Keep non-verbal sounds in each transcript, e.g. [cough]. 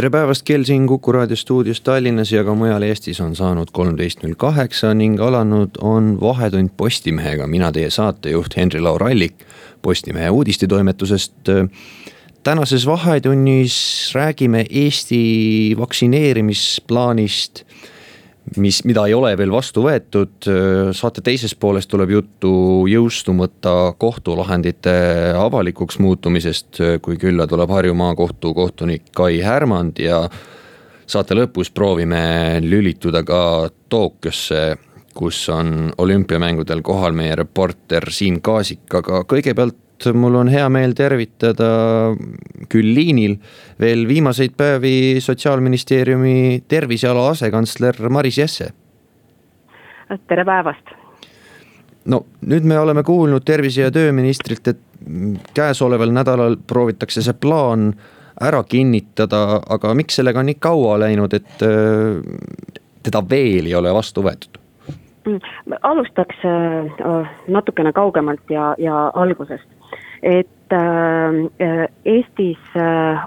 tere päevast, kell siin Kuku raadio stuudios Tallinnas ja ka mujal Eestis on saanud kolmteist null kaheksa ning alanud on Vahetund Postimehega, mina teie saatejuht Henri-Laur Allik Postimehe uudistetoimetusest. tänases Vahetunnis räägime Eesti vaktsineerimisplaanist mis, mida ei ole veel vastu võetud. saate teises pooles tuleb juttu jõustumata kohtulahendite avalikuks muutumisest, kui külla tuleb Harju maakohtu kohtunik Kai Härmand ja saate lõpus proovime lülituda ka Tokyosse, kus on olümpiamängudel kohal meie reporter Siim Kaasik, aga kõigepealt mul on hea meel tervitada küll liinil veel viimaseid päevi sotsiaalministeeriumi terviseala asekantsler Maris Jesse. tere päevast. no nüüd me oleme kuulnud tervise- ja tööministrilt, et käesoleval nädalal proovitakse see plaan ära kinnitada, aga miks sellega on nii kaua läinud, et teda veel ei ole vastu võetud? Mm, alustaks äh, natukene kaugemalt ja, ja algusest et äh, Eestis äh,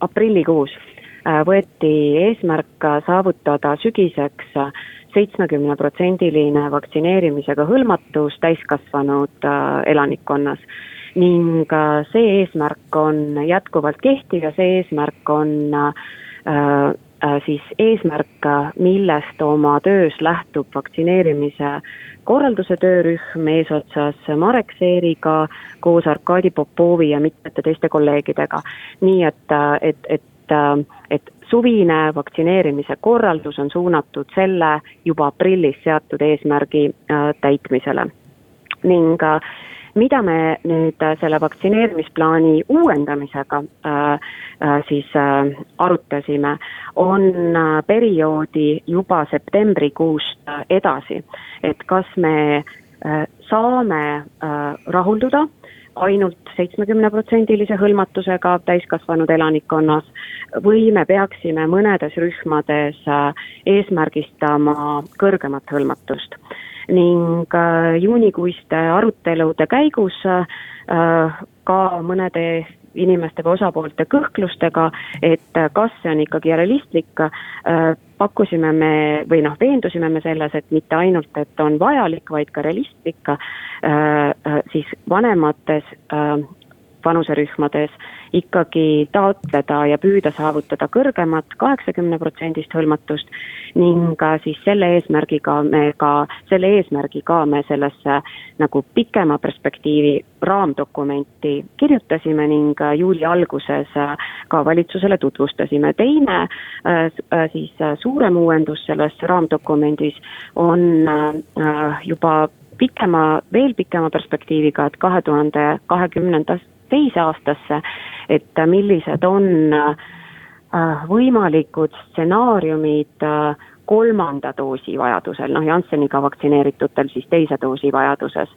aprillikuus äh, võeti eesmärk saavutada sügiseks seitsmekümneprotsendiline vaktsineerimisega hõlmatus täiskasvanud elanikkonnas. Ning see eesmärk on jätkuvalt kehtiv ja see eesmärk on äh, siis eesmärk, millest oma töös lähtub vaktsineerimise korralduse töörühm eesotsas Marek Seeriga koos Arkadi Popovi ja mitmete teiste kolleegidega. nii et, et, et, et suvine vaktsineerimise korraldus on suunatud selle juba aprillis seatud eesmärgi äh, täitmisele. ning äh, mida me nüüd äh, selle vaktsineerimisplaani uuendamisega äh, äh, siis arutasime, on perioodi juba septembrikuust edasi. et kas me saame rahulduda ainult seitsmekümneprotsendilise hõlmatusega täiskasvanud elanikkonnas või me peaksime mõnedes rühmades eesmärgistama kõrgemat hõlmatust ning äh, juunikuiste arutelude käigus äh, ka mõnede inimeste või osapoolte kõhklustega, et kas see on ikkagi realistlik, äh, pakkusime me või noh, veendusime me selles, et mitte ainult, et on vajalik, vaid ka realistlik, siis vanemates vanuserühmades ikkagi taotleda ja püüda saavutada kõrgemat kaheksakümne protsendist hõlmatust ning siis selle eesmärgiga me ka, selle eesmärgiga me sellesse nagu pikema perspektiivi raamdokumenti kirjutasime ning juuli alguses ka valitsusele tutvustasime. teine äh, siis suurem uuendus selles raamdokumendis on äh, juba pikema, veel pikema perspektiiviga, et kahe tuhande kahekümnendast teise aastasse, et millised on äh, võimalikud stsenaariumid äh, kolmanda doosi vajadusel, noh Jansseniga vaktsineeritutel siis teise doosi vajaduses.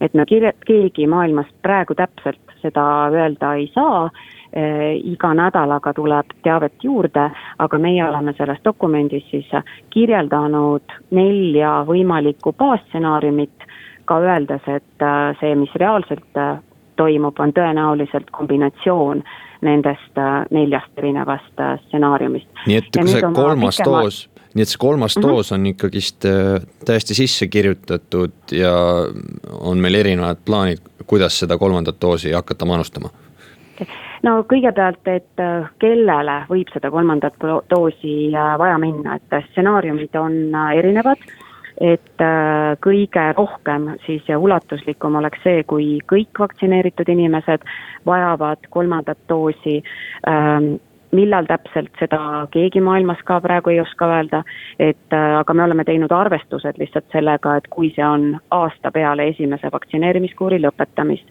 et me kirja-, keegi maailmas praegu täpselt seda öelda ei saa, äh, iga nädalaga tuleb teavet juurde, aga meie oleme selles dokumendis siis kirjeldanud nelja võimalikku baasstsenaariumit, ka öeldes, et see, mis reaalselt toimub, on tõenäoliselt kombinatsioon nendest äh, neljast erinevast äh, stsenaariumist. nii et ja see kolmas pikema... doos, nii et see kolmas mm -hmm. doos on ikkagist äh, täiesti sisse kirjutatud ja on meil erinevad plaanid, kuidas seda kolmandat doosi hakata manustama? no kõigepealt, et kellele võib seda kolmandat doosi vaja minna, et stsenaariumid on erinevad et äh, kõige rohkem siis ja ulatuslikum oleks see, kui kõik vaktsineeritud inimesed vajavad kolmandat doosi ähm, millal täpselt, seda keegi maailmas ka praegu ei oska öelda, et äh, aga me oleme teinud arvestused lihtsalt sellega, et kui see on aasta peale esimese vaktsineerimiskuuri lõpetamist.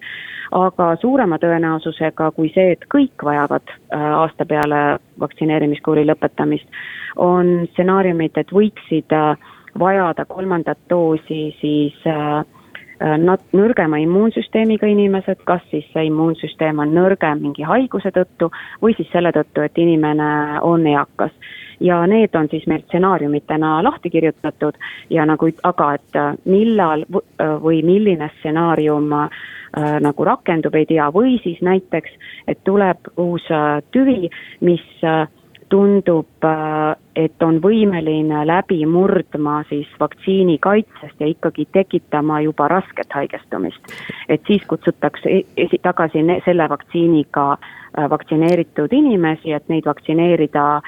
aga suurema tõenäosusega kui see, et kõik vajavad äh, aasta peale vaktsineerimiskuuri lõpetamist, on stsenaariumid, et võiksid äh, vajada kolmandat doosi siis nat-, nõrgema immuunsüsteemiga inimesed, kas siis see immuunsüsteem on nõrgem mingi haiguse tõttu või siis selle tõttu, et inimene on eakas. Ja need on siis meil stsenaariumitena lahti kirjutatud ja nagu, aga et äh, millal äh, või milline stsenaarium äh, nagu rakendub, ei tea, või siis näiteks, et tuleb uus äh, tüvi, mis äh, tundub, äh, et on võimeline läbi murdma siis vaktsiini kaitsest ja ikkagi tekitama juba rasket haigestumist. et siis kutsutakse e-, esi-, tagasi selle vaktsiiniga vaktsineeritud inimesi, et neid vaktsineerida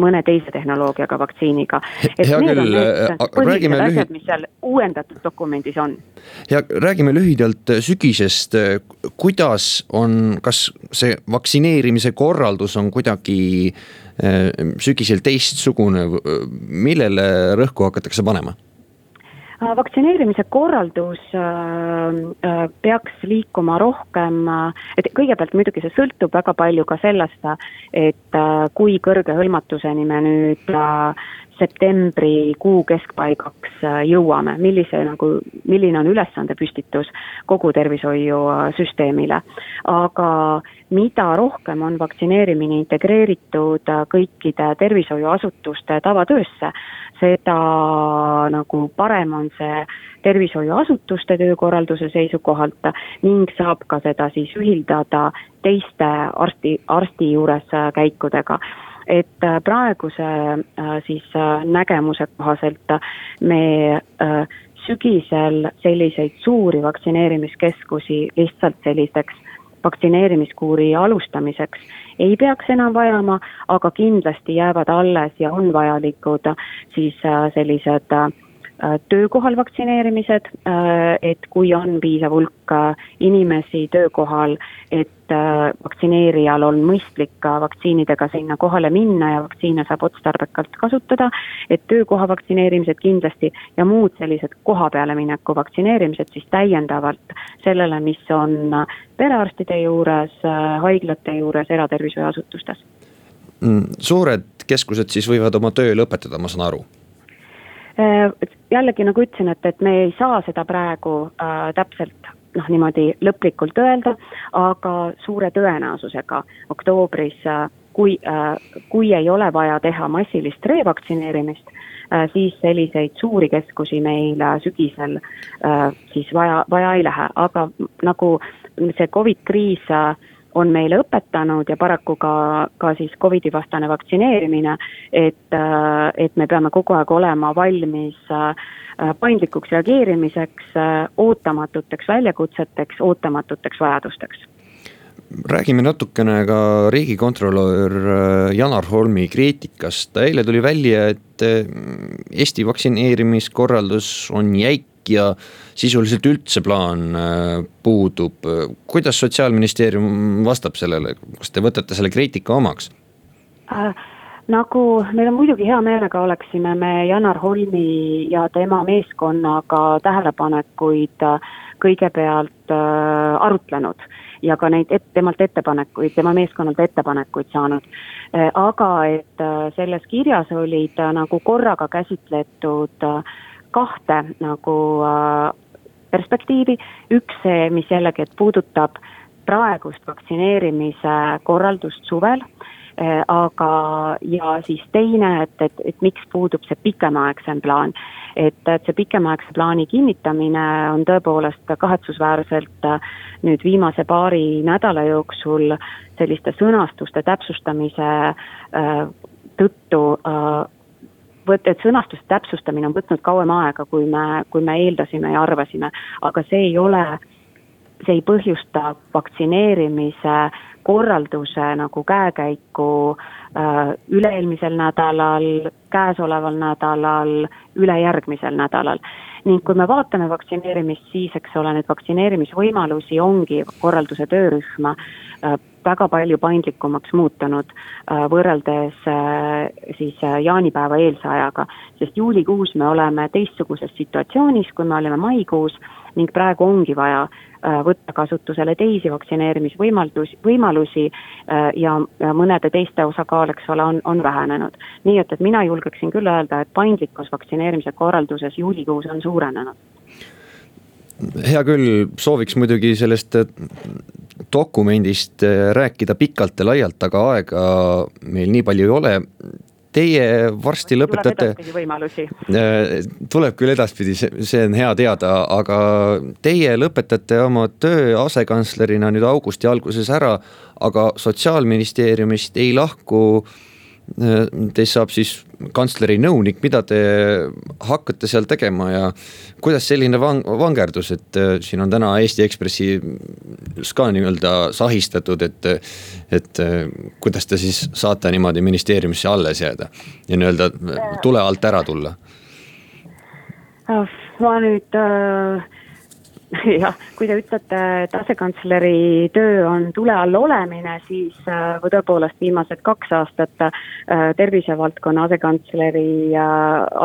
mõne teise tehnoloogiaga vaktsiiniga. Hea küll, äh, põhilised räägime asjad lühi-, mis seal uuendatud dokumendis on. ja räägime lühidalt sügisest, kuidas on, kas see vaktsineerimise korraldus on kuidagi äh, sügisel teistsugune, millele rõhku hakatakse panema? Äh, vaktsineerimise korraldus äh, äh, peaks liikuma rohkem, et kõigepealt muidugi see sõltub väga palju ka sellest, et kui kõrge hõlmatuseni me nüüd septembrikuu keskpaigaks jõuame, millise nagu, milline on ülesandepüstitus kogu tervishoiusüsteemile. aga mida rohkem on vaktsineerimine integreeritud kõikide tervishoiuasutuste tavatöösse, seda nagu parem on see tervishoiuasutuste töökorralduse seisukohalt ning saab ka seda siis ühildada teiste arsti, arsti juures käikudega. Et praeguse siis nägemuse kohaselt me sügisel selliseid suuri vaktsineerimiskeskusi lihtsalt selliseks vaktsineerimiskuuri alustamiseks. Ei peaks enam vajama, aga kindlasti jäävad alles ja on vajalikud siis sellised töökohal vaktsineerimised, et kui on piisav hulk inimesi töökohal, et vaktsineerijal on mõistlik vaktsiinidega sinna kohale minna ja vaktsiine saab otstarbekalt kasutada, et töökoha vaktsineerimised kindlasti ja muud sellised koha peale mineku vaktsineerimised siis täiendavalt sellele, mis on perearstide juures, haiglate juures, eratervishoiuasutustes. suured keskused siis võivad oma töö lõpetada, ma saan aru jällegi nagu ütlesin, et, et me ei saa seda praegu äh, täpselt noh, niimoodi lõplikult öelda, aga suure tõenäosusega oktoobris äh,, kui äh,, kui ei ole vaja teha massilist revaktsineerimist äh,, siis selliseid suuri keskusi meil äh, sügisel äh, siis vaja, vaja ei lähe, aga nagu see Covid kriis äh, on meile õpetanud ja paraku ka, ka siis Covidi vastane vaktsineerimine, et, et me peame kogu aeg olema valmis paindlikuks reageerimiseks, ootamatuteks väljakutseteks, ootamatuteks vajadusteks. Räägime natukene ka riigikontrolör Janar Holmi kriitikast, eile tuli välja, et Eesti vaktsineerimiskorraldus on jäik ja sisuliselt üldse plaan puudub. kuidas Sotsiaalministeerium vastab sellele, kas te võtate selle kriitika omaks äh,? nagu meil on muidugi hea meelega oleksime me Janar Holmi ja tema meeskonnaga tähelepanekuid kõigepealt äh, arutlenud ja ka neid et, temalt ettepanekuid, tema meeskonnalt ettepanekuid saanud. aga et selles kirjas olid nagu korraga käsitletud kahte nagu perspektiivi, üks see, mis jällegi, et puudutab praegust vaktsineerimise korraldust suvel aga, ja siis teine, et, et, et miks puudub see pikemaaegsem plaan. et, et see pikemaaegse plaani kinnitamine on tõepoolest kahetsusväärselt nüüd viimase paari nädala jooksul selliste sõnastuste täpsustamise tõttu võt-, et sõnastuste täpsustamine on võtnud kauem aega, kui me, kui me eeldasime ja arvasime, aga see ei ole, see ei põhjusta vaktsineerimise korralduse nagu käekäiku äh, üle-eelmisel nädalal, käesoleval nädalal, ülejärgmisel nädalal. ning kui me vaatame vaktsineerimist, siis eks ole, neid vaktsineerimisvõimalusi ongi korralduse töörühm äh, väga palju paindlikumaks muutunud võrreldes siis jaanipäeva eelse ajaga. sest juulikuus me oleme teistsuguses situatsioonis, kui me olime maikuus ning praegu ongi vaja Äh, võtta kasutusele teisi vaktsineerimisvõimalus, võimalusi äh, ja mõnede teiste osakaal, eks ole, on, on vähenenud. nii et, et mina julgeksin küll öelda, et paindlikkus vaktsineerimise korralduses juulikuus on suurenenud. Hea küll, sooviks muidugi sellest äh, dokumendist rääkida pikalt ja laialt, aga aega meil nii palju ei ole teie varsti lõpetate. Äh, tuleb küll edaspidi, see on hea teada, aga teie lõpetate oma töö asekantslerina nüüd augusti alguses ära, aga sotsiaalministeeriumist ei lahku Teist saab siis kantsleri nõunik, mida te hakkate seal tegema ja kuidas selline vang-, vangerdus, et äh, siin on täna Eesti Ekspressis ka nii-öelda sahistatud, et. et äh, kuidas te siis saate niimoodi ministeeriumisse alles jääda ja nii-öelda tule alt ära tulla? ma nüüd äh [laughs] jah, kui te ütlete, et asekantsleri töö on tule all olemine, siis äh, tõepoolest viimased kaks aastat äh, tervisevaldkonna asekantsleri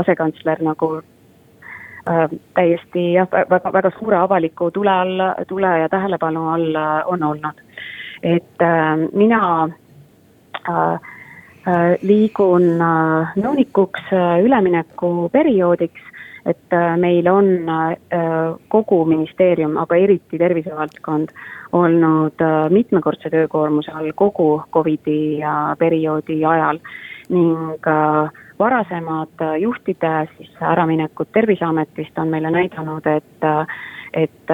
asekantsler nagu äh, täiesti jah, väga, väga suure avaliku tule all, tule ja tähelepanu all on olnud. et mina liigun nõunikuks üleminekuperioodiks et äh, meil on äh, kogu ministeerium, aga eriti tervisevaldkond olnud äh, mitmekordse töökoormuse all kogu Covidi perioodi ajal ning varasemad juhtide siis äraminekud Terviseametist on meile näidanud, et, et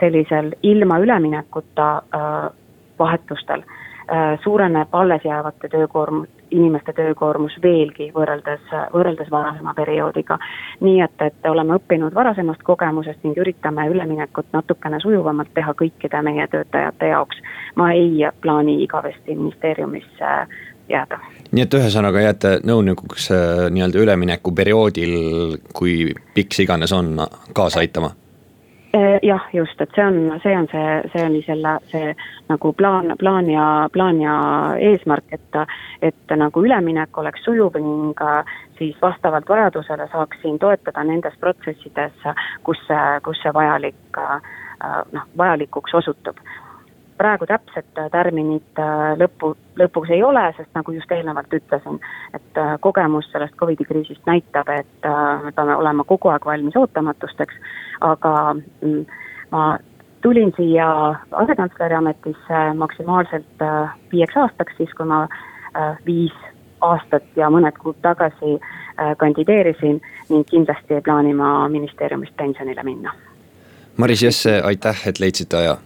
sellisel ilma üleminekuta vahetustel suureneb alles jäävate töökoorm-, inimeste töökoormus veelgi võrreldes, võrreldes varasema perioodiga. nii et, et oleme õppinud varasemast kogemusest ning üritame üleminekut natukene sujuvamalt teha kõikide meie töötajate jaoks. ma ei plaani igavesti ministeeriumisse jääda. nii et ühesõnaga jääte nõunikuks äh, nii-öelda üleminekuperioodil, kui pikk see iganes on, kaasa aitama jah, just, et see on, see on see, see oli selle, see nagu plaan, plaan ja, plaan ja eesmärk, et, et nagu üleminek oleks sujuv ning siis vastavalt vajadusele saaksin toetada nendes protsessides, kus see, kus see vajalik, noh, vajalikuks osutub praegu täpset äh, tärminit äh, lõppu, lõpuks ei ole, sest nagu just eelnevalt ütlesin, et äh, kogemus sellest Covidi kriisist näitab, et me peame olema kogu aeg valmis ootamatusteks, aga mm, ma tulin siia asekantsleri ametisse maksimaalselt viieks aastaks, siis kui ma viis aastat ja mõned kuud tagasi kandideerisin ning kindlasti ei plaani ma ministeeriumist pensionile minna. Maris Jesse, aitäh, et leidsite aja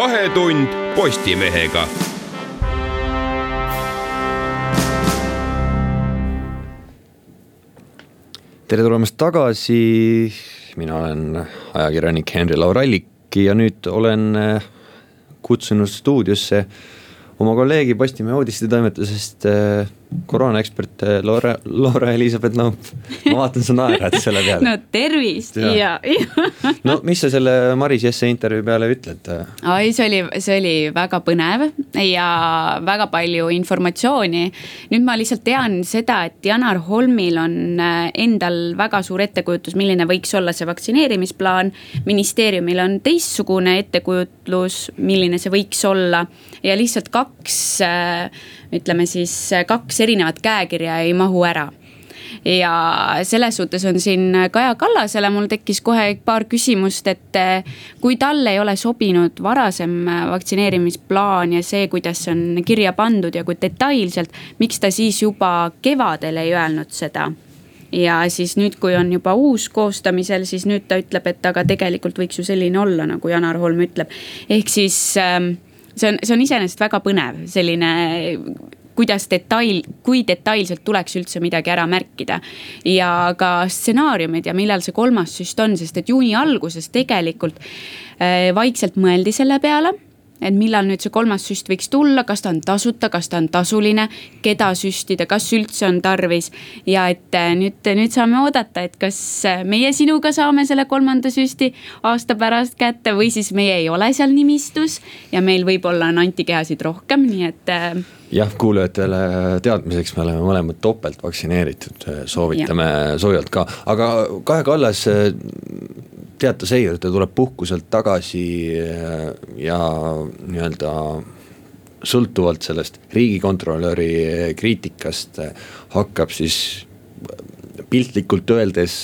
vahetund Postimehega. tere tulemast tagasi, mina olen ajakirjanik Henri Laurallik ja nüüd olen äh, kutsunud stuudiosse oma kolleegi Postimehe uudistetoimetusest äh, koroonaekspert äh, Laura, Laura-Elizabeth Lamp. ma vaatan, sa naerad selle peale. no tervist ja, ja, [laughs] no mis sa selle Maris Jesse intervjuu peale ütled? ai, see oli, see oli väga põnev ja väga palju informatsiooni. nüüd ma lihtsalt tean seda, et Janar Holmil on äh, endal väga suur ettekujutus, milline võiks olla see vaktsineerimisplaan. ministeeriumil on teistsugune ettekujutlus, milline see võiks olla ja lihtsalt kaks äh, ütleme siis kaks erinevat käekirja ei mahu ära ja selles suhtes on siin Kaja Kallasele mul tekkis kohe paar küsimust, et eh, kui talle ei ole sobinud varasem vaktsineerimisplaan ja see, kuidas see on kirja pandud ja kui detailselt, miks ta siis juba kevadel ei öelnud seda? ja siis nüüd, kui on juba uus koostamisel, siis nüüd ta ütleb, et aga tegelikult võiks ju selline olla, nagu Janar Holm ütleb. ehk siis ähm, see on, see on iseenesest väga põnev, selline kuidas detail, kui detailselt tuleks üldse midagi ära märkida. ja ka stsenaariumid ja millal see kolmas süst on, sest et juuni alguses tegelikult äh, vaikselt mõeldi selle peale et millal nüüd see kolmas süst võiks tulla, kas ta on tasuta, kas ta on tasuline, keda süstida, kas üldse on tarvis. ja et äh, nüüd, nüüd saame oodata, et kas äh, meie sinuga saame selle kolmanda süsti aasta pärast kätte või siis meie ei ole seal nimistus ja meil võib-olla on antikehasid rohkem, nii et äh, jah, kuulajatele teadmiseks, me oleme mõlemad topelt vaktsineeritud, soovitame ja. soojalt ka, aga Kaja Kallas et ta tuleb puhkuselt tagasi äh, ja nii-öelda sõltuvalt sellest riigikontrolöri kriitikast äh, hakkab siis piltlikult öeldes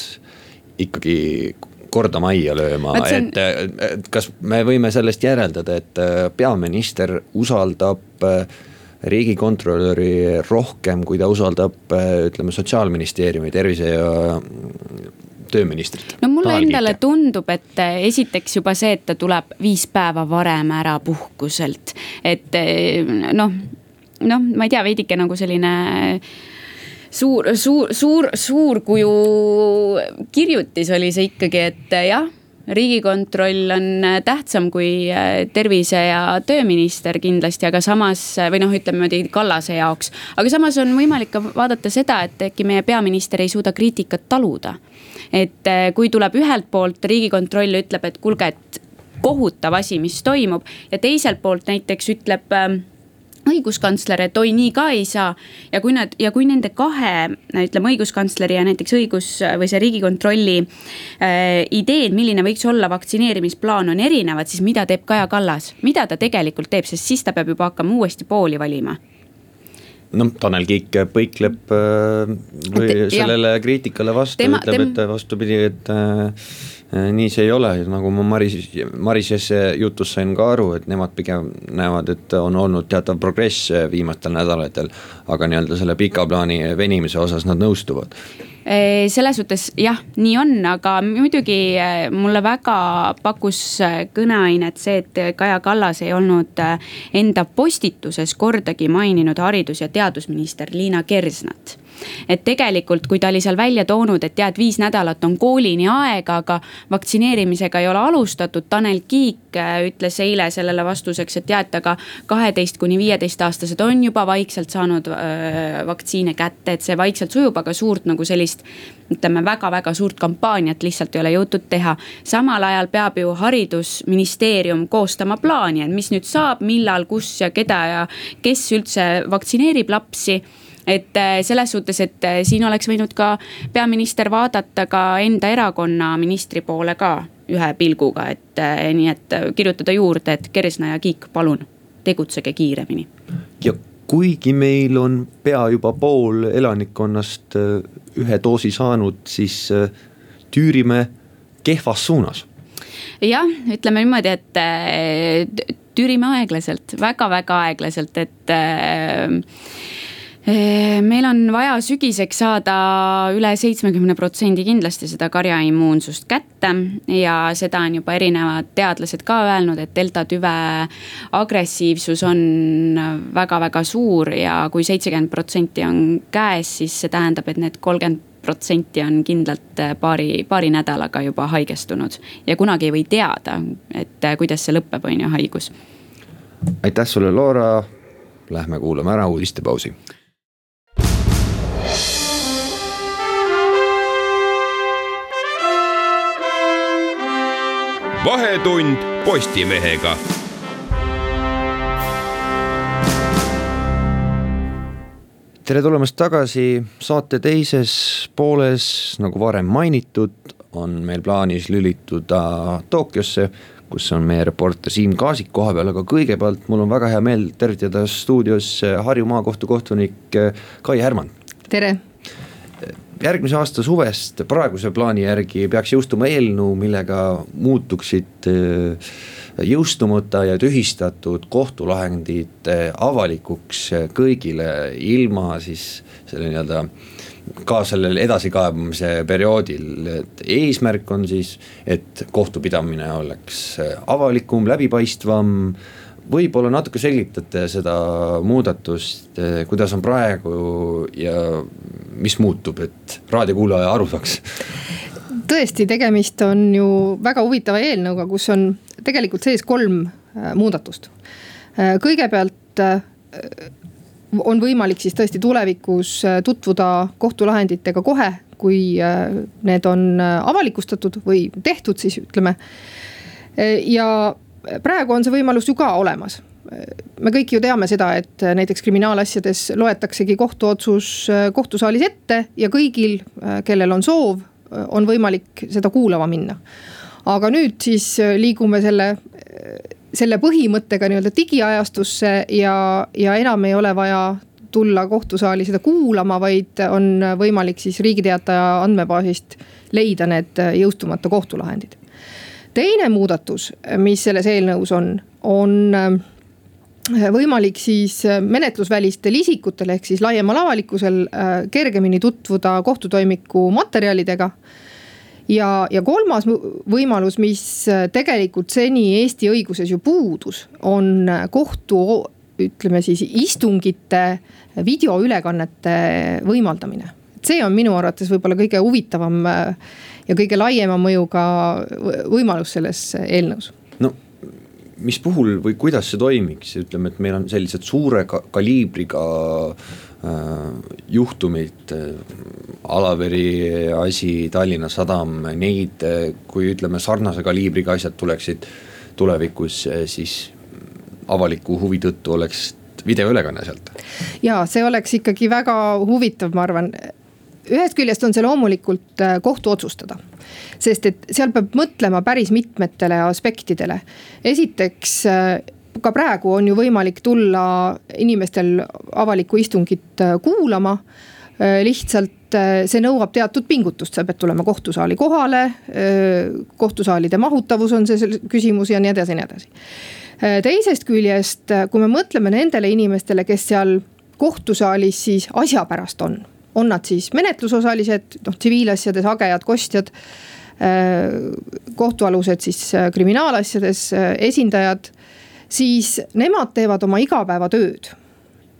ikkagi korda majja lööma, et, et kas me võime sellest järeldada, et äh, peaminister usaldab riigikontrolöri rohkem, kui ta usaldab ütleme sotsiaalministeeriumi, tervise ja tööministrit. no mulle Tanel endale Kiike. tundub, et eh, esiteks juba see, et ta tuleb viis päeva varem ära puhkuselt, et eh, noh, noh, ma ei tea, veidike nagu selline suur, suur, suur, suurkuju kirjutis oli see ikkagi, et eh, jah riigikontroll on tähtsam kui tervise ja tööminister kindlasti, aga samas või noh, ütleme niimoodi Kallase jaoks. aga samas on võimalik ka vaadata seda, et äkki meie peaminister ei suuda kriitikat taluda et äh, kui tuleb ühelt poolt riigikontroll ütleb, et kuulge, et kohutav asi, mis toimub ja teiselt poolt näiteks ütleb äh, õiguskantsler, et oi, nii ka ei saa. ja kui nad ja kui nende kahe, ütleme õiguskantsleri ja näiteks õigus või see riigikontrolli äh, ideed, milline võiks olla vaktsineerimisplaan, on erinevad, siis mida teeb Kaja Kallas, mida ta tegelikult teeb, sest siis ta peab juba hakkama uuesti pooli valima noh, Tanel Kiik põikleb äh, või sellele jah. kriitikale vastu, ütleb, et vastupidi, et äh, nii see ei ole, nagu ma Maris, Marisesse jutust sain ka aru, et nemad pigem näevad, et on olnud teatav progress viimastel nädalatel. aga nii-öelda selle pika plaani venimise osas nad nõustuvad. Selles suhtes jah, nii on, aga muidugi mulle väga pakkus kõneainet see, et Kaja Kallas ei olnud enda postituses kordagi maininud haridus- ja teadusminister Liina Kersnat et tegelikult, kui ta oli seal välja toonud, et tead, viis nädalat on koolini aega, aga vaktsineerimisega ei ole alustatud. Tanel Kiik äh, ütles eile sellele vastuseks, et tead, aga kaheteist kuni viieteistaastased on juba vaikselt saanud äh, vaktsiine kätte, et see vaikselt sujub, aga suurt nagu sellist ütleme väga-väga suurt kampaaniat lihtsalt ei ole jõutud teha. samal ajal peab ju haridusministeerium koostama plaani, et mis nüüd saab, millal, kus ja keda ja kes üldse vaktsineerib lapsi et äh, selles suhtes, et äh, siin oleks võinud ka peaminister vaadata ka enda erakonna ministri poole ka ühe pilguga, et äh, nii, et kirjutada juurde, et Kersna ja Kiik, palun tegutsege kiiremini. ja kuigi meil on pea juba pool elanikkonnast ühe doosi saanud, siis tüürime kehvas suunas. jah, ütleme niimoodi, et tüürime aeglaselt väga,, väga-väga aeglaselt, et meil on vaja sügiseks saada üle seitsmekümne protsendi kindlasti seda karjaimmuunsust kätte ja seda on juba erinevad teadlased ka öelnud, et delta tüve agressiivsus on väga-väga suur ja kui seitsekümmend protsenti on käes, siis see tähendab, et need kolmkümmend protsenti on kindlalt paari, paari nädalaga juba haigestunud ja kunagi ei või teada, et kuidas see lõpeb, on ju, haigus. aitäh sulle, Loora. Lähme kuulame ära uudistepausi vahetund Postimehega. tere tulemast tagasi saate teises pooles, nagu varem mainitud, on meil plaanis lülituda Tokyosse kus on meie reporter Siim Kaasik kohapeal, aga kõigepealt mul on väga hea meel tervitada stuudios Harju maakohtu kohtunik Kai Härman. tere järgmise aasta suvest praeguse plaani järgi peaks jõustuma eelnõu, millega muutuksid äh, jõustumata ja tühistatud kohtulahendid avalikuks kõigile ilma siis selle nii-öelda ka sellel edasikaebamise perioodil, et eesmärk on siis, et kohtupidamine oleks avalikum, läbipaistvam võib-olla natuke selgitate seda muudatust, kuidas on praegu ja mis muutub, et raadiokuulaja aru saaks? tõesti, tegemist on ju väga huvitava eelnõuga, kus on tegelikult sees kolm muudatust. kõigepealt on võimalik siis tõesti tulevikus tutvuda kohtulahenditega kohe, kui need on avalikustatud või tehtud siis ütleme. ja praegu on see võimalus ju ka olemas me kõik ju teame seda, et näiteks kriminaalasjades loetaksegi kohtuotsus äh, kohtusaalis ette ja kõigil, äh, kellel on soov, äh, on võimalik seda kuulama minna. aga nüüd siis liigume selle, selle põhimõttega nii-öelda digiajastusse ja, ja enam ei ole vaja tulla kohtusaali seda kuulama, vaid on võimalik siis Riigi Teataja andmebaasist leida need jõustumata kohtulahendid. Teine muudatus, mis selles eelnõus on, on võimalik siis äh, menetlusvälistel isikutel ehk siis laiemal avalikkusel äh, kergemini tutvuda kohtutoimiku materjalidega. ja, ja kolmas võimalus, mis äh, tegelikult seni Eesti õiguses ju puudus, on kohtu ütleme siis istungite videoülekannete võimaldamine. See on minu arvates võib-olla kõige huvitavam ja kõige laiema mõjuga võimalus selles eelnõus no mis puhul või kuidas see toimiks, ütleme, et meil on sellised suure ka kaliibriga äh, juhtumid äh,. Alaveri asi, Tallinna Sadam, neid, äh, kui ütleme, sarnase kaliibriga asjad tuleksid tulevikus, äh, siis avaliku huvi tõttu oleks videoülekanne sealt. ja see oleks ikkagi väga huvitav, ma arvan ühest küljest on see loomulikult äh, kohtu otsustada. sest et seal peab mõtlema päris mitmetele aspektidele. esiteks äh, ka praegu on ju võimalik tulla inimestel avalikku istungit äh, kuulama. lihtsalt see nõuab teatud pingutust, sa pead tulema kohtusaali kohale. kohtusaalide mahutavus on see küsimus ja nii edasi ja nii edasi. teisest küljest, kui me mõtleme nendele inimestele, kes seal kohtusaalis siis asja pärast on on nad siis menetlusosalised, noh tsiviilasjades hagejad, kostjad. Äh, kohtualused siis äh, kriminaalasjades äh, esindajad, siis nemad teevad oma igapäevatööd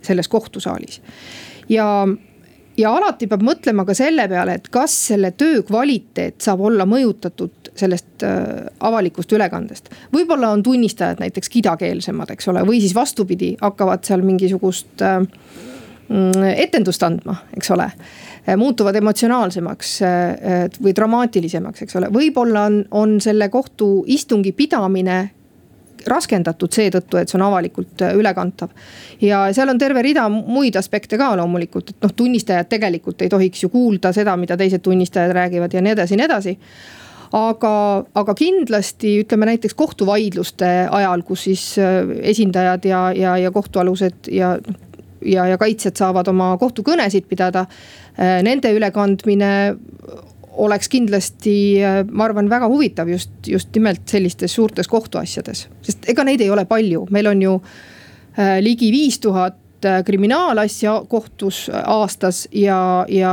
selles kohtusaalis. ja, ja alati peab mõtlema ka selle peale, et kas selle töö kvaliteet saab olla mõjutatud sellest avalikust ülekandest. võib-olla on tunnistajad näiteks kidakeelsemad, eks ole, või siis vastupidi, hakkavad seal mingisugust äh, etendust andma, eks ole. muutuvad emotsionaalsemaks äh, või dramaatilisemaks, eks ole, võib-olla on, on selle kohtuistungi pidamine raskendatud seetõttu, et see on avalikult äh, ülekantav. ja seal on terve rida muid aspekte ka loomulikult, et noh, tunnistajad tegelikult ei tohiks ju kuulda seda, mida teised tunnistajad räägivad ja nii edasi nii edasi. aga, aga kindlasti ütleme näiteks kohtuvaidluste ajal, kus siis äh, esindajad ja, ja, ja kohtualused ja noh, ja, ja kaitsjad saavad oma kohtukõnesid pidada. Äh, nende ülekandmine oleks kindlasti, äh, ma arvan, väga huvitav just, just nimelt sellistes suurtes kohtuasjades, sest ega neid ei ole palju, meil on ju äh, ligi viis tuhat kriminaalasja kohtus aastas ja, ja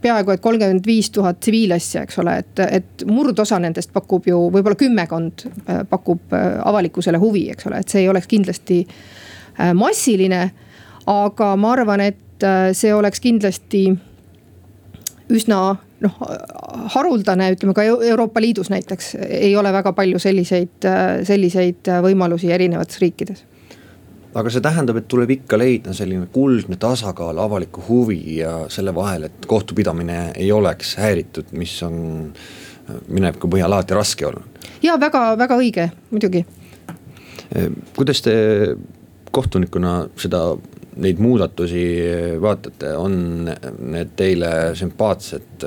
peaaegu et kolmkümmend viis tuhat tsiviilasja, eks ole, et, et murdosa nendest pakub ju võib-olla kümmekond pakub avalikkusele huvi, eks ole, et see ei oleks kindlasti äh, massiline. aga ma arvan, et äh, see oleks kindlasti üsna noh, haruldane, ütleme ka Euroopa Liidus näiteks ei ole väga palju selliseid, äh, selliseid võimalusi erinevates riikides aga see tähendab, et tuleb ikka leida selline kuldne tasakaal avaliku huvi ja selle vahel, et kohtupidamine ei oleks häiritud, mis on mineviku põhjal alati raske olnud. ja väga, väga õige, muidugi. kuidas te kohtunikuna seda, neid muudatusi vaatate, on need teile sümpaatsed?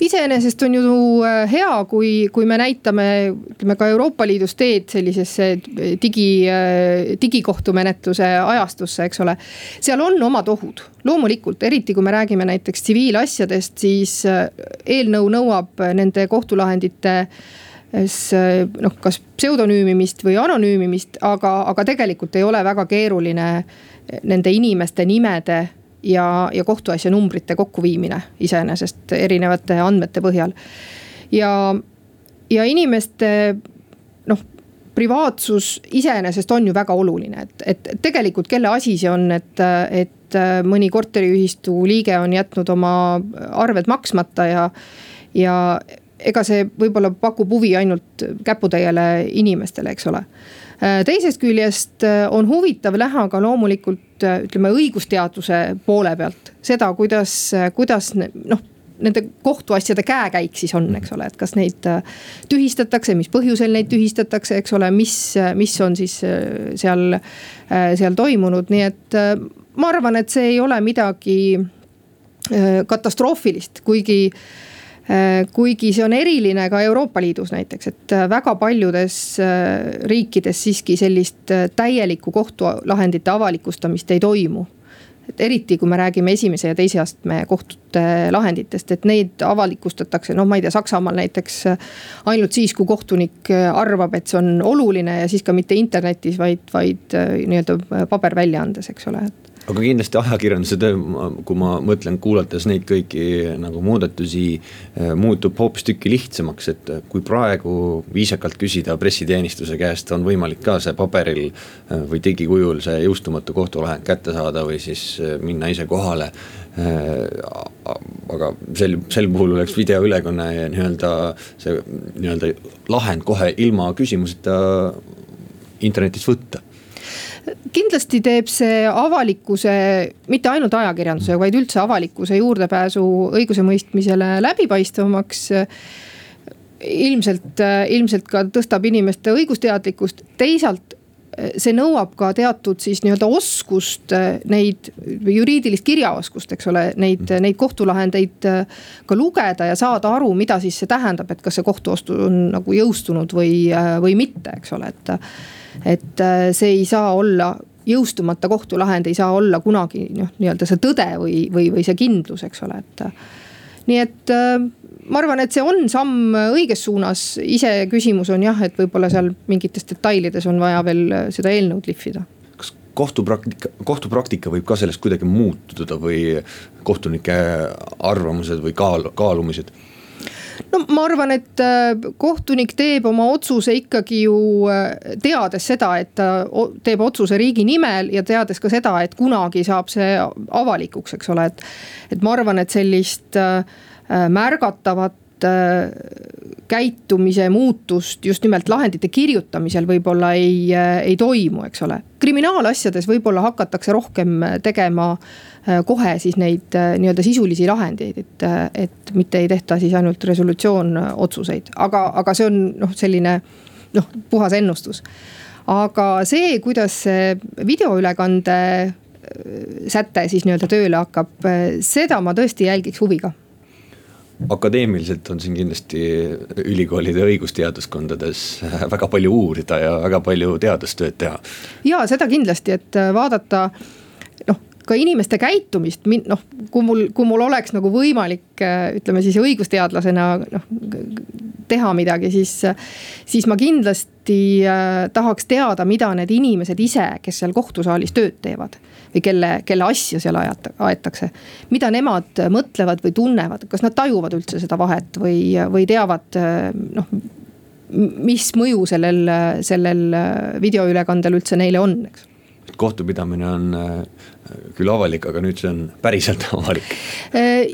iseenesest on ju äh, hea, kui, kui me näitame, ütleme ka Euroopa Liidus teed sellisesse digi, äh, digikohtumenetluse ajastusse, eks ole. seal on omad ohud, loomulikult, eriti kui me räägime näiteks tsiviilasjadest, siis äh, eelnõu nõuab nende kohtulahendite noh, kas pseudonüümimist või anonüümimist, aga, aga tegelikult ei ole väga keeruline nende inimeste nimede ja, ja kohtuasja numbrite kokkuviimine iseenesest erinevate andmete põhjal. ja, ja inimeste noh, privaatsus iseenesest on ju väga oluline, et, et tegelikult kelle asi see on, et, et mõni korteriühistu liige on jätnud oma arved maksmata ja, ja ega see võib-olla pakub huvi ainult käputäiele inimestele, eks ole. Teisest küljest on huvitav näha ka loomulikult ütleme õigusteaduse poole pealt seda, kuidas, kuidas noh nende kohtuasjade käekäik siis on, eks ole, et kas neid äh, tühistatakse, mis põhjusel neid tühistatakse, eks ole, mis, mis on siis äh, seal, äh, seal toimunud, nii et ma arvan, et see ei ole midagi katastroofilist, kuigi kuigi see on eriline ka Euroopa Liidus näiteks, et väga paljudes riikides siiski sellist täielikku kohtulahendite avalikustamist ei toimu et eriti, kui me räägime esimese ja teise astme kohtute lahenditest, et neid avalikustatakse, noh, ma ei tea, Saksamaal näiteks. ainult siis, kui kohtunik arvab, et see on oluline ja siis ka mitte internetis, vaid, vaid nii-öelda paberväljaandes, eks ole, et aga kindlasti ajakirjanduse töö, kui ma mõtlen, kuulates neid kõiki nagu muudatusi, eh, muutub hoopistükkis lihtsamaks, et kui praegu viisakalt küsida pressiteenistuse käest, on võimalik ka see paberil eh, või digikujul see jõustumatu kohtulahend kätte saada või siis eh, minna ise kohale. aga sel, sel puhul oleks videoülekanne ja nii-öelda see nii-öelda lahend kohe ilma küsimuseta internetist võtta kindlasti teeb see avalikkuse, mitte ainult ajakirjanduse, vaid üldse avalikkuse juurdepääsu õigusemõistmisele läbipaistvamaks. Ilmselt, ilmselt ka tõstab inimeste õigusteadlikkust, teisalt see nõuab ka teatud siis nii-öelda oskust neid, juriidilist kirjaoskust, eks ole, neid, neid kohtulahendeid ka lugeda ja saada aru, mida siis see tähendab, et kas see kohtuostu on nagu jõustunud või, või mitte, eks ole, et et äh, see ei saa olla jõustumata kohtulahend ei saa olla kunagi noh, nii-öelda see tõde või, või, või see kindlus, eks ole, et. nii et äh, ma arvan, et see on samm õiges suunas, iseküsimus on jah, et võib-olla seal mingites detailides on vaja veel seda eelnõud lihvida kas kohtupraktika, kohtupraktika võib ka sellest kuidagi muutuda või kohtunike arvamused või kaal-, kaalumised? no ma arvan, et äh, kohtunik teeb oma otsuse ikkagi ju äh, teades seda, et ta teeb otsuse riigi nimel ja teades ka seda, et kunagi saab see avalikuks, eks ole, et. et ma arvan, et sellist äh, märgatavat käitumise muutust just nimelt lahendite kirjutamisel võib-olla ei, ei toimu, eks ole. kriminaalasjades võib-olla hakatakse rohkem tegema Äh, kohe siis neid äh, nii-öelda sisulisi lahendeid, et, äh, et mitte ei tehta siis ainult resolutsioon otsuseid, aga, aga see on noh, selline noh, puhas ennustus. aga see, kuidas see videoülekande säte siis nii-öelda tööle hakkab, seda ma tõesti jälgiks huviga akadeemiliselt on siin kindlasti ülikoolide õigusteaduskondades väga palju uurida ja väga palju teadustööd teha. ja seda kindlasti, et vaadata ka inimeste käitumist, noh, kui mul, kui mul oleks nagu võimalik ütleme siis õigusteadlasena noh teha midagi, siis, siis ma kindlasti äh, tahaks teada, mida need inimesed ise, kes seal kohtusaalis tööd teevad või kelle, kelle asja seal ajata, aetakse. mida nemad mõtlevad või tunnevad, kas nad tajuvad üldse seda vahet või, või teavad noh mis mõju sellel, sellel videoülekandel üldse neile on, eks kohtupidamine on äh, küll avalik, aga nüüd see on päriselt [laughs] avalik.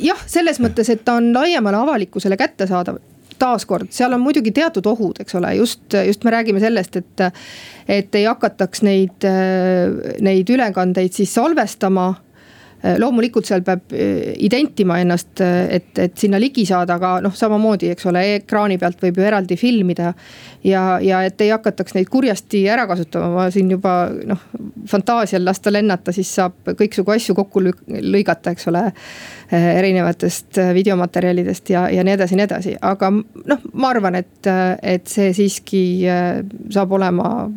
Jah, selles mõttes, et ta on laiemale avalikkusele kättesaadav taaskord, seal on muidugi teatud ohud, eks ole, just, just me räägime sellest, et. et ei hakataks neid, neid ülekandeid siis salvestama loomulikult seal peab äh, identima ennast, äh, et, et sinna ligi saada, aga noh, samamoodi, eks ole, ekraani pealt võib ju eraldi filmida. ja, ja et ei hakataks neid kurjasti ära kasutama, ma siin juba noh, fantaasial lasta lennata, siis saab kõiksugu asju kokku lõigata, eks ole. erinevatest videomaterjalidest ja, ja nii edasi, nii edasi, aga noh, ma arvan, et, et see siiski saab olema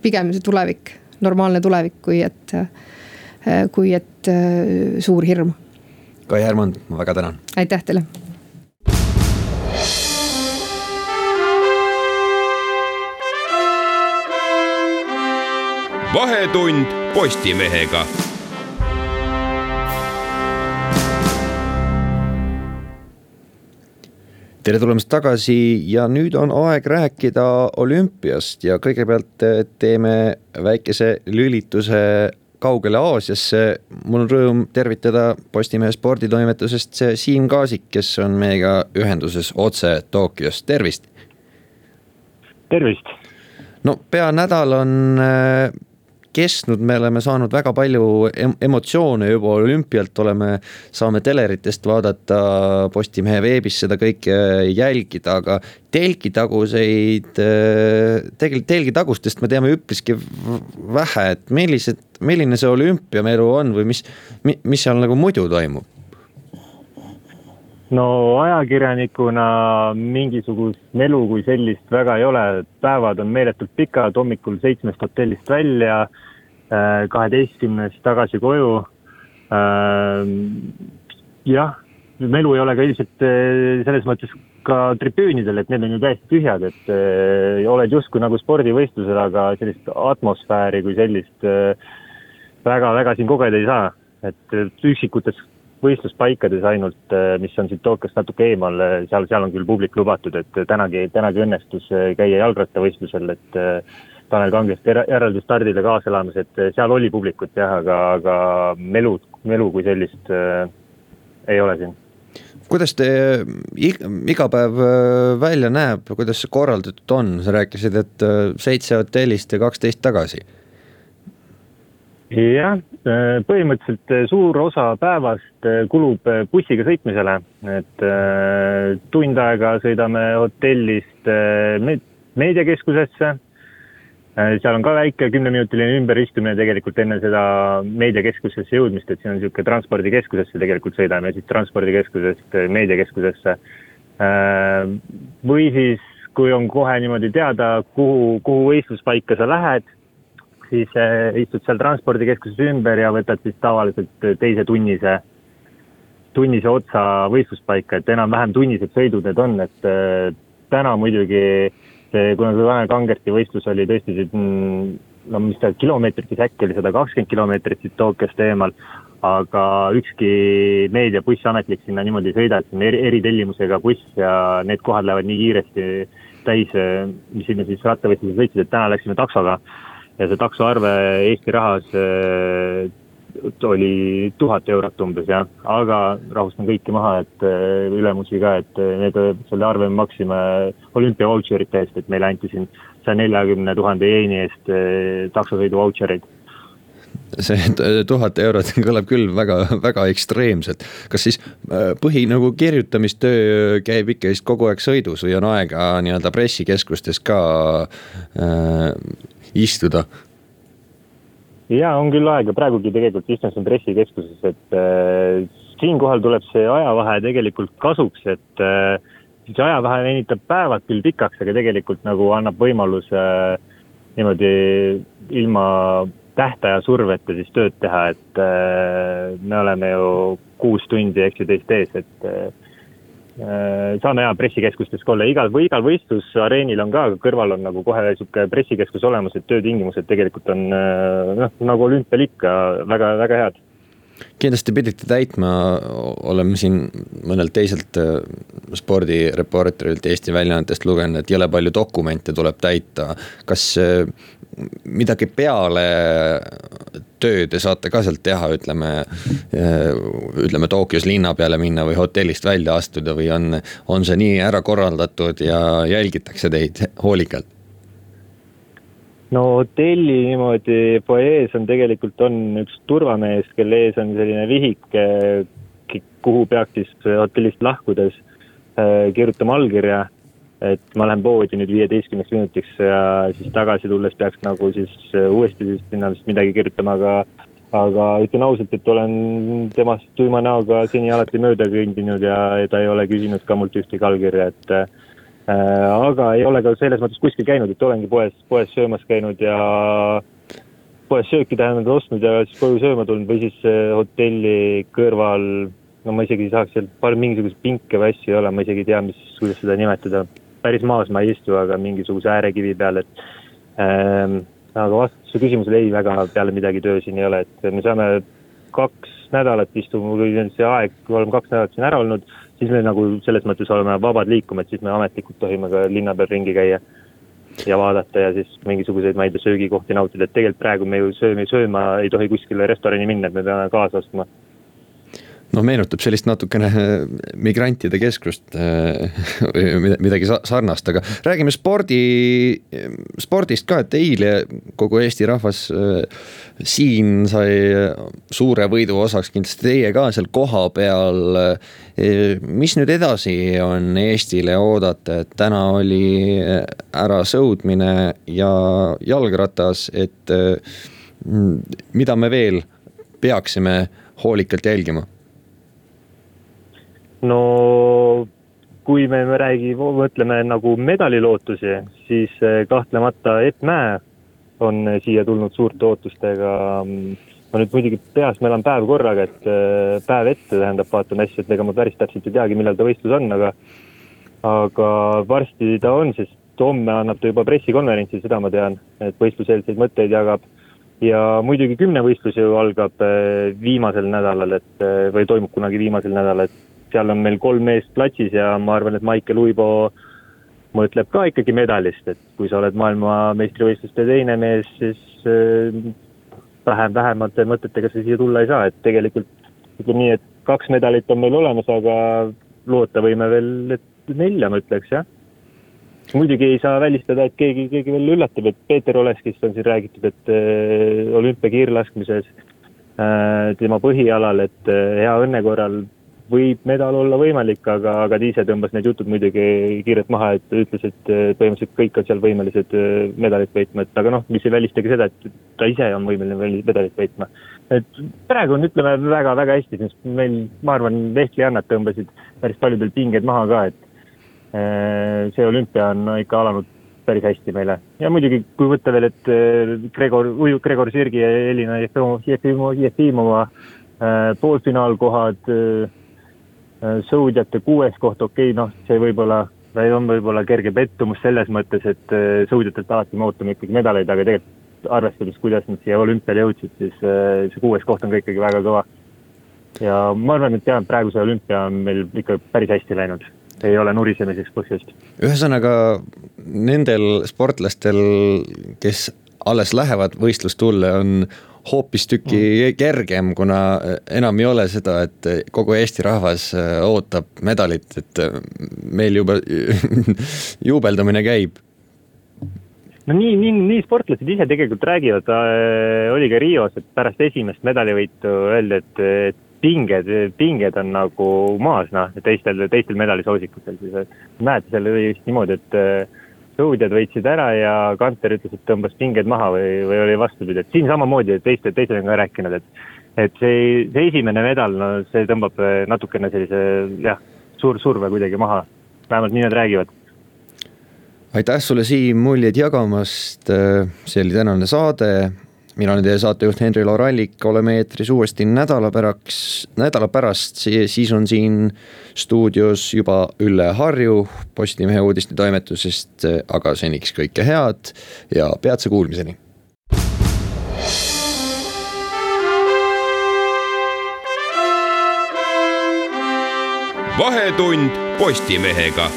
pigem see tulevik, normaalne tulevik, kui et Äh, kui et äh, suur hirm. Kai Härmand, ma väga tänan. aitäh teile. vahetund Postimehega tere tulemast tagasi ja nüüd on aeg rääkida olümpiast ja kõigepealt teeme väikese lülituse kaugele Aasiasse. mul on rõõm tervitada Postimehe sporditoimetusest Siim Kaasik, kes on meiega ühenduses otse Tokyost, tervist. tervist. no pea nädal on äh, kestnud, me oleme saanud väga palju emotsioone juba olümpialt, oleme, saame teleritest vaadata, Postimehe veebis seda kõike jälgida, aga telgitaguseid, tegelikult telgitagustest me teame üpriski vähe, et millised, milline see olümpiamelu on või mis, mis seal nagu muidu toimub? No ajakirjanikuna mingisugust melu kui sellist väga ei ole, päevad on meeletult pikad, hommikul seitsmest hotellist välja Äh, kaheteistkümnes tagasi koju. Äh, jah, melu ei ole ka ilmselt äh, selles mõttes ka tribüünidel, et need on ju täiesti tühjad, et oled justkui nagu spordivõistlusel, aga sellist atmosfääri kui sellist väga-väga siin kogeda ei saa. et üksikutes võistluspaikades ainult, mis on siit Tokyost natuke eemal, seal, seal on küll publik lubatud, et tänagi, tänagi õnnestus käia jalgrattavõistlusel, et Tanel Kangest järeldusstardile kaasa elamas, et eh, seal oli publikut jah, aga, aga melu, melu kui sellist äh, ei ole siin. kuidas te iga päev eh, välja näeb, kuidas see korraldatud on, sa rääkisid, et seitse hotellist ja kaksteist tagasi jah, põhimõtteliselt suur osa päevast kulub bussiga sõitmisele, et tund aega sõidame hotellist meediakeskusesse Äh, seal on ka väike kümneminutiline ümberistumine tegelikult enne seda meediakeskusesse jõudmist, et siin on niisugune transpordikeskusesse tegelikult sõidame, siis transpordikeskusest äh, meediakeskusesse. Äh, või siis, kui on kohe niimoodi teada, kuhu, kuhu võistluspaika sa lähed, siis istud seal transpordikeskuses ümber ja võtad siis tavaliselt teise tunnise, tunnise otsa võistluspaika, et enam-vähem tunnised sõidud need on, et täna muidugi see, kuna see Tanel Kangerti võistlus oli tõesti siit, mm, no mis ta kilomeetrites äkki oli sada kakskümmend kilomeetrit siit Tokyost eemal, aga ükski meediabuss ametlik sinna niimoodi ei sõida, et see on eri, eritellimusega buss ja need kohad lähevad nii kiiresti täis, mis sinna siis rattavõistlusel sõitsid, et täna läksime taksoga ja see taksoarve Eesti rahas oli tuhat eurot umbes jah, aga rahustan kõiki maha, et äh, ülemusi ka, et äh, need, selle arve me maksime olümpia vautšerite eest, et meile anti siin saja neljakümne tuhande jeeni eest äh, taksosõidu vautšereid see tuhat eurot [laughs] kõlab küll väga, väga ekstreemselt. kas siis põhi nagu kirjutamistöö käib ikka vist kogu aeg sõidus või on aega nii-öelda pressikeskustes ka äh, istuda? ja on küll aega, praegugi tegelikult istun siin pressikeskuses, et äh, siinkohal tuleb see ajavahe tegelikult kasuks, et äh, see ajavahe venitab päevad küll pikaks, aga tegelikult nagu annab võimaluse äh, niimoodi ilma tähtaja surveta siis tööd teha, et äh, me oleme ju kuus tundi, eks ju, teist ees, et äh, saame hea pressikeskustes ka olla, igal või igal võistlusareenil on ka, kõrval on nagu kohe sihuke pressikeskus olemas, et töötingimused tegelikult on äh, noh, nagu olümpial ikka väga, väga head. Kindlasti pidite täitma, oleme siin mõnelt teiselt äh, spordireporterilt Eesti väljaannetest lugenud, et jõle palju dokumente tuleb täita. kas midagi peale töö te saate ka sealt teha, ütleme, ütleme Tokyos linna peale minna või hotellist välja astuda või on, on see nii ära korraldatud ja jälgitakse teid hoolikalt? no hotelli niimoodi fuajees on tegelikult on üks turvamees, kelle ees on selline vihik, kuhu peaks siis hotellist lahkudes äh, kirjutama allkirja et ma lähen poodi nüüd viieteistkümneks minutiks ja siis tagasi tulles peaks nagu siis äh, uuesti siis sinna vist midagi kirjutama, aga aga ütlen ausalt, et olen temast tuima näoga seni alati mööda kõndinud ja ta ei ole küsinud ka mult ühtegi allkirja, et äh, aga ei ole ka selles mõttes kuskil käinud, et olengi poes, poes söömas käinud ja poes sööki tähendab ostnud ja siis koju sööma tulnud või siis äh, hotelli kõrval no ma isegi ei saaks seal, mingisuguseid pinke või asju ei ole, ma isegi ei tea, mis, kuidas seda nimetada päris maas ma ei istu, aga mingisuguse äärekivi peal, et ähm,. aga vastus su küsimusele ei, väga peale midagi töö siin ei ole, et me saame kaks nädalat istume, kui see aeg, oleme kaks nädalat siin ära olnud, siis me nagu selles mõttes oleme vabad liikuma, et siis me ametlikult tohime ka linna peal ringi käia ja vaadata ja siis mingisuguseid, ma ei tea, söögikohti nautida, et tegelikult praegu me ju sööme, sööma ei tohi kuskile restorani minna, et me peame kaasa ostma noh, meenutab sellist natukene äh, migrantide keskust [laughs] või midagi sarnast, aga räägime spordi, spordist ka, et eile kogu Eesti rahvas äh, siin sai suure võidu osaks, kindlasti teie ka seal kohapeal. mis nüüd edasi on Eestile oodata, et täna oli ära sõudmine ja jalgratas, et mida me veel peaksime hoolikalt jälgima no kui me, me räägime, mõtleme nagu medalilootusi, siis eh, kahtlemata Epp Mäe on eh, siia tulnud suurte ootustega. ma nüüd muidugi peast, ma elan päev korraga, et eh, päev ette tähendab, vaatan asju, et ega ma päris täpselt ei teagi, millal ta võistlus on, aga aga varsti ta on, sest homme annab ta juba pressikonverentsi, seda ma tean, et võistluseelseid mõtteid jagab ja muidugi kümnevõistlus ju algab viimasel nädalal, et või toimub kunagi viimasel nädalal, et seal on meil kolm meest platsis ja ma arvan, et Maicel Uibo mõtleb ka ikkagi medalist, et kui sa oled maailmameistrivõistluste teine mees, siis äh, vähem, vähemate mõtetega sa siia tulla ei saa, et tegelikult ütleme nii, et kaks medalit on meil olemas, aga loota võime veel, et nelja ma ütleks, jah. muidugi ei saa välistada, et keegi, keegi veel üllatab, et Peeter Oleskist on siin räägitud, et äh, olümpiakiirlaskmises äh, tema põhialal, et hea õnne korral võib medal olla võimalik, aga, aga ta ise tõmbas need jutud muidugi kiirelt maha, et ütles, et põhimõtteliselt kõik on seal võimelised äh, medalit võitma, et aga noh, mis ei välista ka seda, et ta ise on võimeline medalit võitma. et praegu on, ütleme väga-väga hästi, sest meil, ma arvan, vehklijannad tõmbasid päris paljudel pinged maha ka, et äh, see olümpia on ikka alanud päris hästi meile ja muidugi, kui võtta veel, et äh, Gregor, Gregor Sirgi ja Elina Jefimova, Jefimova poolfinaalkohad Äh, sõudjate kuues koht, okei okay,, noh, see võib-olla, on võib-olla kerge pettumus selles mõttes, et äh, sõudjatelt alati me ootame ikkagi medaleid, aga tegelikult arvestades, kuidas nad siia olümpiale jõudsid, siis äh, see kuues koht on ka ikkagi väga kõva. ja ma arvan, et jah, praegu see olümpia on meil ikka päris hästi läinud ei ole nurisemiseks põhjust. ühesõnaga nendel sportlastel, kes alles lähevad võistlustulle, on hoopistüki mm. kergem, kuna enam ei ole seda, et kogu Eesti rahvas äh, ootab medalit, et äh, meil juba [laughs] juubeldamine käib no nii, nii, nii sportlased ise tegelikult räägivad äh,, oli ka Rios, et pärast esimest medalivõitu öeldi, et, et pinged, pinged on nagu maas, noh, teistel, teistel medalisoosikutel siis. mäletad, seal oli vist niimoodi, et äh, sõudjad võitsid ära ja Kanter ütles, et tõmbas pinged maha või, või oli vastupidi, et siin samamoodi, et teiste, teised on ka rääkinud, et et see, see esimene medal, no see tõmbab natukene sellise jah, suur surve kuidagi maha, vähemalt nii nad räägivad. Aitäh sulle, Siim, muljeid jagamast, see oli tänane saade mina olen teie saatejuht Henri-Laur Allik, oleme eetris uuesti nädala päraks, nädala pärast, siis on siin stuudios juba Ülle Harju Postimehe uudistetoimetusest, aga seniks kõike head ja peatse kuulmiseni. vahetund Postimehega